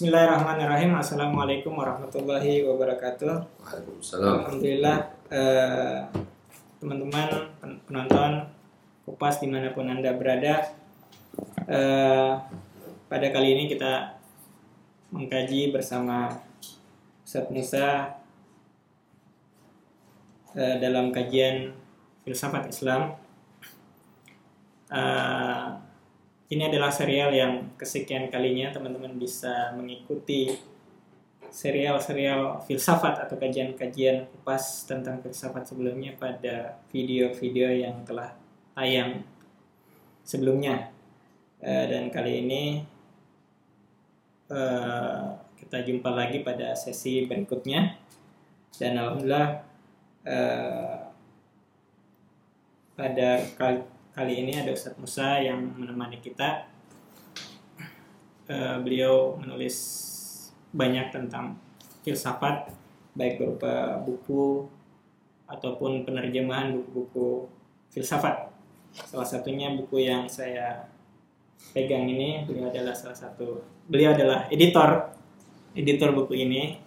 Bismillahirrahmanirrahim. Assalamualaikum warahmatullahi wabarakatuh. Waalaikumsalam. Alhamdulillah eh, teman-teman pen- penonton Kupas di mana pun anda berada. eh, pada kali ini kita mengkaji bersama Ustadz Musa eh, dalam kajian filsafat Islam. Eh, ini adalah serial yang kesekian kalinya teman-teman bisa mengikuti serial-serial filsafat atau kajian-kajian kupas tentang filsafat sebelumnya pada video-video yang telah tayang sebelumnya. Eh, dan kali ini eh, kita jumpa lagi pada sesi berikutnya. Dan alhamdulillah eh, pada kali, kali ini ada Ustadz Musa yang menemani kita. Eh, beliau menulis banyak tentang filsafat baik berupa buku ataupun penerjemahan buku-buku filsafat. Salah satunya buku yang saya pegang ini beliau adalah salah satu beliau adalah editor editor buku ini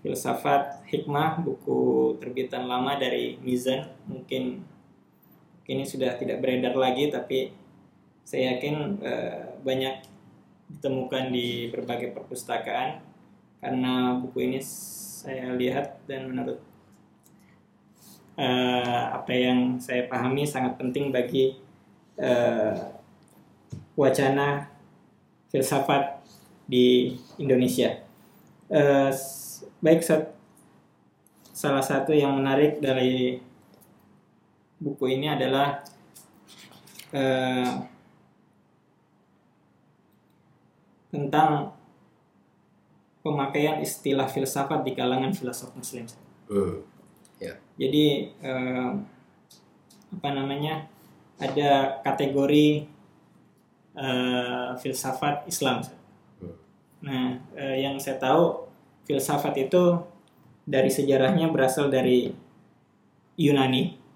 filsafat hikmah buku terbitan lama dari Mizan mungkin ini sudah tidak beredar lagi tapi saya yakin eh, banyak ditemukan di berbagai perpustakaan karena buku ini saya lihat dan menurut eh, apa yang saya pahami sangat penting bagi eh, wacana filsafat di Indonesia. S- baik salah satu yang menarik dari buku ini adalah eh, tentang pemakaian istilah filsafat di kalangan filosof Muslim. Hmm. Jadi eh, apa namanya ada kategori eh, filsafat Islam. Hmm. Nah, eh, yang saya tahu filsafat itu dari sejarahnya berasal dari Yunani.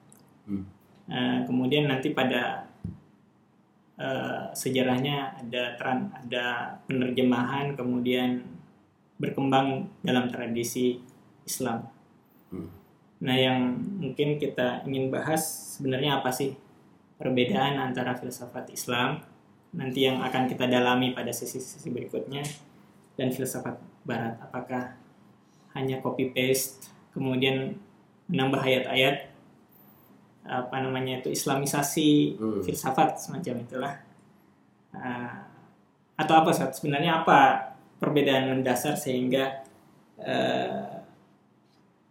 Hmm. Eh, kemudian nanti pada eh, sejarahnya ada tran, ada penerjemahan, kemudian berkembang dalam tradisi Islam. Hmm. Nah, yang mungkin kita ingin bahas sebenarnya apa sih perbedaan antara filsafat Islam nanti yang akan kita dalami pada sesi-sesi berikutnya dan filsafat Barat. Apakah hanya copy paste kemudian menambah ayat-ayat apa namanya itu Islamisasi Hmm. filsafat semacam itulah. Ah, atau apa Sat? Sebenarnya apa perbedaan mendasar sehingga eh,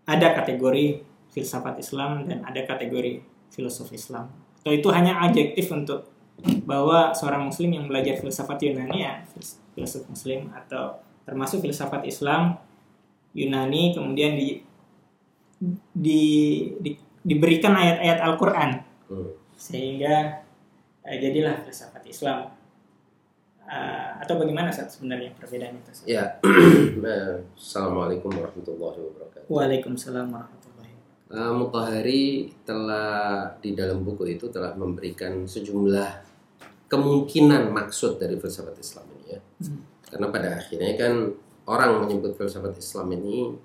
ada kategori filsafat Islam dan ada kategori filosof Islam. Atau itu hanya adjektif untuk bahwa seorang muslim yang belajar filsafat Yunani ya fils- filosof muslim atau termasuk filsafat Islam Yunani kemudian di, di, di- diberikan ayat-ayat Al-Qur'an Hmm. sehingga eh, jadilah filsafat Islam. Ah, atau bagaimana Sat, sebenarnya perbedaan itu? Ya. Assalamualaikum warahmatullahi wabarakatuh. Waalaikumsalam warahmatullahi wabarakatuh. Uh, Mutahari telah di dalam buku itu telah memberikan sejumlah kemungkinan maksud dari filsafat Islam ini ya. Hmm. Karena pada akhirnya kan orang menyebut filsafat Islam ini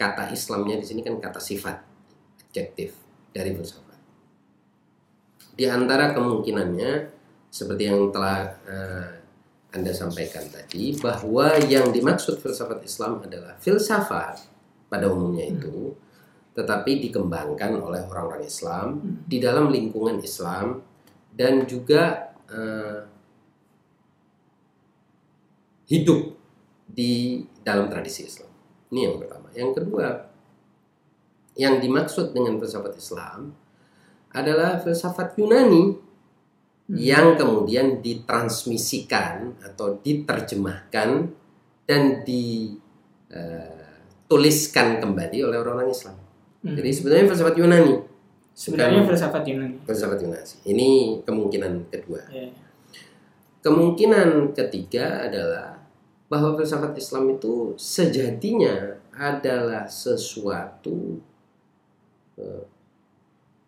kata Islamnya di sini kan kata sifat adjektif dari filsafat. Di antara kemungkinannya seperti yang telah eh, Anda sampaikan tadi bahwa yang dimaksud filsafat Islam adalah filsafat pada umumnya itu tetapi dikembangkan oleh orang-orang Islam di dalam lingkungan Islam dan juga eh, hidup di dalam tradisi Islam. Ini yang pertama. Yang kedua, yang dimaksud dengan filsafat Islam adalah filsafat Yunani yang kemudian ditransmisikan atau diterjemahkan dan dituliskan kembali oleh orang-orang Islam. Hmm. Jadi sebenarnya filsafat Yunani, sebenarnya bukan- filsafat Yunani. filsafat Yunani. Ini kemungkinan kedua. Ya. Kemungkinan ketiga adalah bahwa filsafat Islam itu sejatinya adalah sesuatu eh,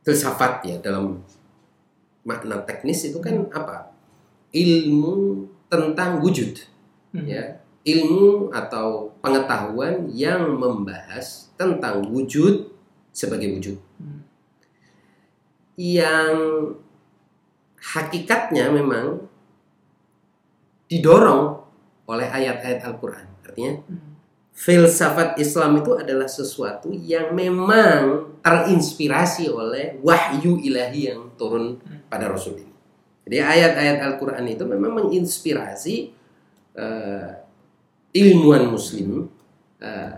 filsafat ya dalam makna teknis itu kan apa? Ilmu tentang wujud Hmm. ya ilmu atau pengetahuan yang membahas tentang wujud sebagai wujud Hmm. yang hakikatnya memang didorong oleh ayat-ayat Al-Quran. Artinya Hmm. Filsafat Islam itu adalah sesuatu yang memang terinspirasi oleh wahyu ilahi yang turun pada Rasul ini. Jadi ayat-ayat Al-Quran itu memang menginspirasi eh, ilmuwan Muslim, eh,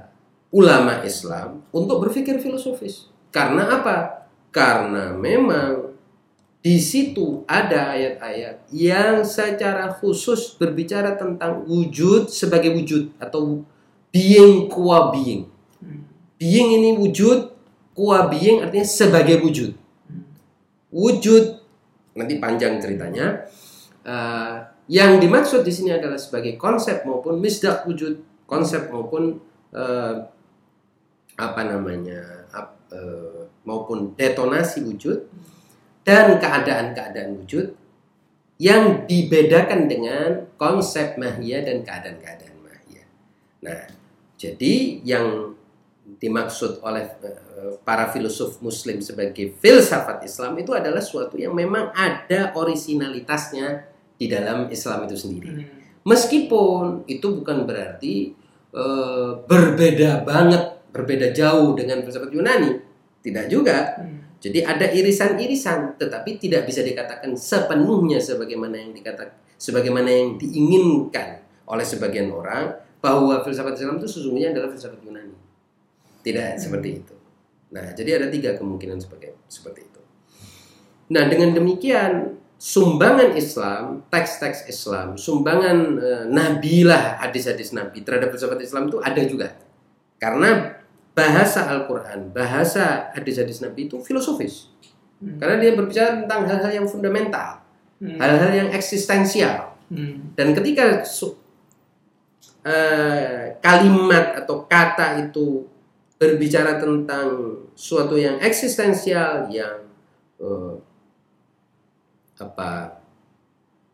ulama Islam untuk berpikir filosofis. Karena apa? Karena memang di situ ada ayat-ayat yang secara khusus berbicara tentang wujud sebagai wujud atau being qua being. Hmm. Being ini wujud, qua being artinya sebagai wujud. Wujud nanti panjang ceritanya. Eh, yang dimaksud di sini adalah sebagai konsep maupun misdak wujud, konsep maupun eh, apa namanya ap- eh, maupun detonasi wujud dan keadaan-keadaan wujud yang dibedakan dengan konsep mahia dan keadaan-keadaan mahia. Nah, jadi yang dimaksud oleh eh, para filosof muslim sebagai filsafat Islam itu adalah suatu yang memang ada orisinalitasnya di dalam Islam itu sendiri. Hmm. Meskipun itu bukan berarti eh, berbeda banget, berbeda jauh dengan filsafat Yunani. Tidak juga. Hmm. Jadi ada irisan-irisan, tetapi tidak bisa dikatakan sepenuhnya sebagaimana yang dikatakan sebagaimana yang diinginkan oleh sebagian orang bahwa filsafat Islam itu sesungguhnya adalah filsafat Yunani. Tidak seperti itu. Nah, jadi ada tiga kemungkinan sebagai seperti itu. Nah, dengan demikian sumbangan Islam, teks-teks Islam, sumbangan eh, nabilah hadis-hadis nabi terhadap filsafat Islam itu ada juga. Karena bahasa Al-Qur'an, bahasa hadis-hadis nabi itu filosofis. Hmm. Karena dia berbicara tentang hal-hal yang fundamental, Hmm. hal-hal yang eksistensial. Hmm. Dan ketika eh, kalimat atau kata itu berbicara tentang suatu yang eksistensial, yang eh, apa,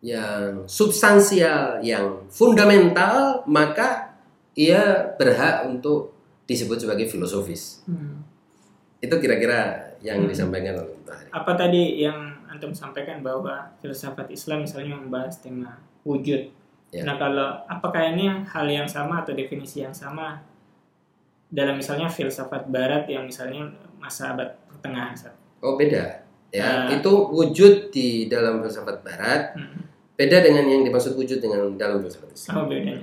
yang substansial, yang fundamental, maka ia berhak untuk disebut sebagai filosofis. Hmm. Itu kira-kira yang Hmm. disampaikan oleh Mbak. Apa tadi yang antum sampaikan bahwa filsafat Islam misalnya membahas tema wujud. Ya. Nah kalau apakah ini hal yang sama atau definisi yang sama dalam misalnya filsafat Barat yang misalnya masa abad pertengahan? Oh beda, ya Nah. itu wujud di dalam filsafat Barat Hmm. beda dengan yang dimaksud wujud dengan dalam filsafat Islam. Apa bedanya?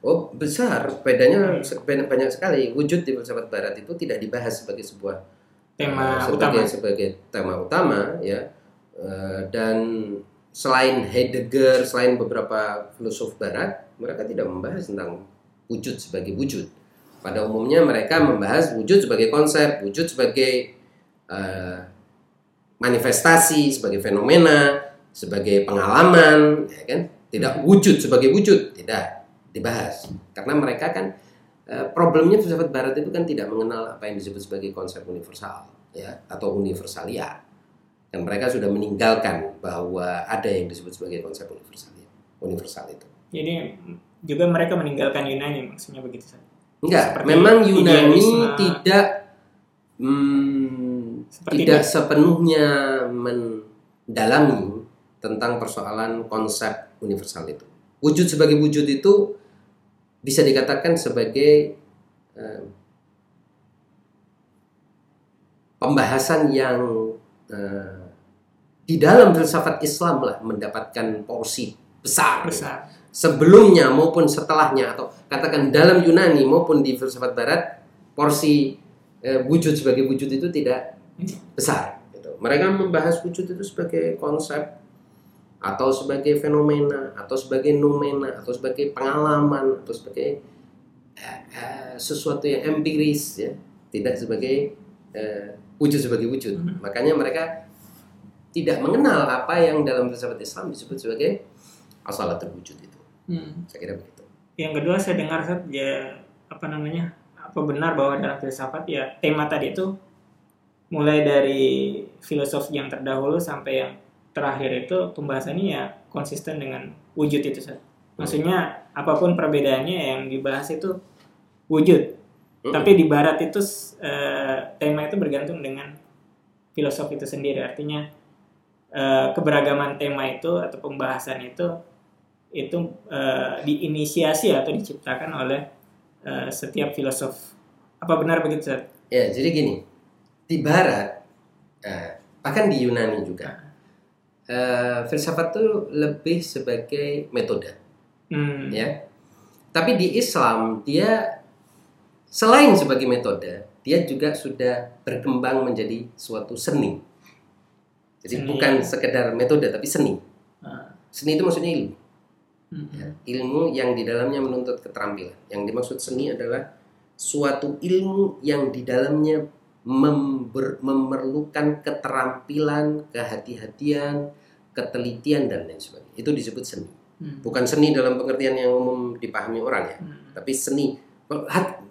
Oh besar, bedanya Hmm. banyak sekali. Wujud di filsafat Barat itu tidak dibahas sebagai sebuah Tema eh, utama. sebagai sebagai tema utama, ya. Eh, dan selain Heidegger, selain beberapa filosof Barat, mereka tidak membahas tentang wujud sebagai wujud. Pada umumnya mereka membahas wujud sebagai konsep, wujud sebagai eh, manifestasi, sebagai fenomena, sebagai pengalaman, ya kan? Tidak wujud sebagai wujud, tidak dibahas. Karena mereka kan eh, problemnya filsafat barat itu kan tidak mengenal apa yang disebut sebagai konsep universal, ya, atau universalia. Dan mereka sudah meninggalkan bahwa ada yang disebut sebagai konsep universal, universal itu. Jadi juga mereka meninggalkan Yunani maksudnya begitu. Ustaz? Enggak, Seperti memang Yunani idealisme. tidak hmm, Seperti tidak itu. sepenuhnya mendalami tentang persoalan konsep universal itu. Wujud sebagai wujud itu bisa dikatakan sebagai eh, pembahasan yang eh, di dalam filsafat Islam lah mendapatkan porsi besar besar. sebelumnya maupun setelahnya atau katakan dalam Yunani maupun di filsafat Barat porsi eh, wujud sebagai wujud itu tidak besar. Gitu. Mereka membahas wujud itu sebagai konsep atau sebagai fenomena atau sebagai nomena atau sebagai pengalaman atau sebagai eh, eh, sesuatu yang empiris ya tidak sebagai eh, wujud sebagai wujud. Mhm. Makanya mereka tidak mengenal apa yang dalam filsafat Islam disebut sebagai asalatul wujud itu. Hmm. Saya kira begitu. Yang kedua saya dengar ya apa namanya? Apa benar bahwa dalam filsafat ya tema tadi itu mulai dari filosof yang terdahulu sampai yang terakhir itu pembahasannya ya konsisten dengan wujud itu Ustaz. Maksudnya apa pun perbedaannya yang dibahas itu wujud. Mm-mm. Tapi di barat itu eh, tema itu bergantung dengan filosofi itu sendiri. Artinya eh, keberagaman tema itu atau pembahasan itu itu eh, diinisiasi atau diciptakan oleh eh, setiap filosof. Apa benar begitu? Ustaz? Ya, jadi gini, di Barat, eh, bahkan di Yunani juga, eh, filsafat itu lebih sebagai metode, Hmm. ya. Tapi di Islam dia selain sebagai metode, dia juga sudah berkembang menjadi suatu seni. Jadi Seni. bukan sekedar metode, tapi seni. Ah, Seni itu maksudnya ilmu. hmm. ya. Ilmu yang di dalamnya menuntut keterampilan. Yang dimaksud seni adalah suatu ilmu yang di dalamnya member- memerlukan keterampilan, kehati-hatian, ketelitian dan lain sebagainya. Itu disebut seni. Hmm. Bukan seni dalam pengertian yang umum dipahami orang ya, Hmm. tapi seni.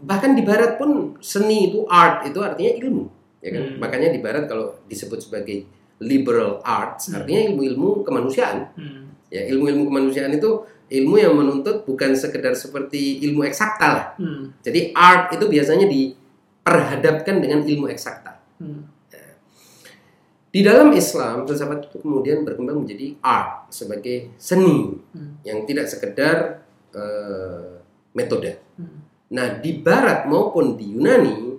Bahkan di barat pun seni itu art itu artinya ilmu, ya kan? Hmm. Makanya di barat kalau disebut sebagai liberal arts Hmm. artinya ilmu-ilmu kemanusiaan. Hmm. Ya, ilmu-ilmu kemanusiaan itu ilmu yang menuntut bukan sekedar seperti ilmu eksakta lah. Hmm. Jadi art itu biasanya diperhadapkan dengan ilmu eksakta. Hmm. Di dalam Islam, filsafat itu kemudian berkembang menjadi art sebagai seni Hmm. yang tidak sekedar eh, metode. Hmm. Nah, di Barat maupun di Yunani,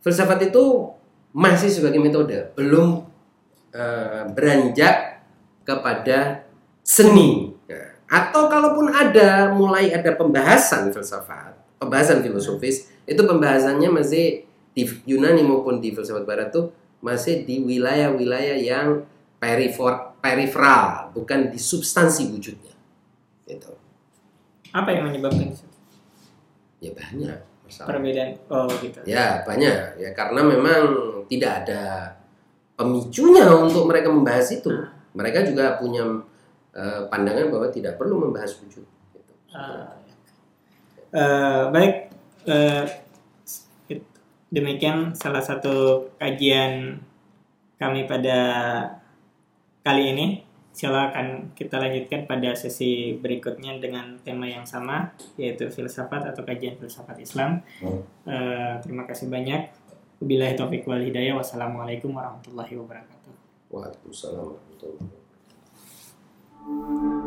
filsafat itu masih sebagai metode, belum eh, beranjak kepada seni. Nah, atau kalaupun ada mulai ada pembahasan filsafat, pembahasan filosofis, itu pembahasannya masih di Yunani maupun di filsafat Barat tuh masih di wilayah-wilayah yang perifor, periferal, bukan di substansi wujudnya. Gitu. Apa yang menyebabkan itu? Ya banyak masalah. perbedaan? Oh gitu. Ya banyak ya karena memang tidak ada pemicunya untuk mereka membahas itu. Nah, Mereka juga punya eh, pandangan bahwa tidak perlu membahas wujud. Gitu. ah, eh, baik. eh, it- demikian salah satu kajian kami pada kali ini. Silakan kita lanjutkan pada sesi berikutnya dengan tema yang sama, yaitu filsafat atau kajian filsafat Islam. Hmm. Eh, terima kasih banyak. Wabillahi taufiq wal hidayah. Wassalamualaikum warahmatullahi wabarakatuh. Waalaikumsalam warahmatullahi wabarakatuh.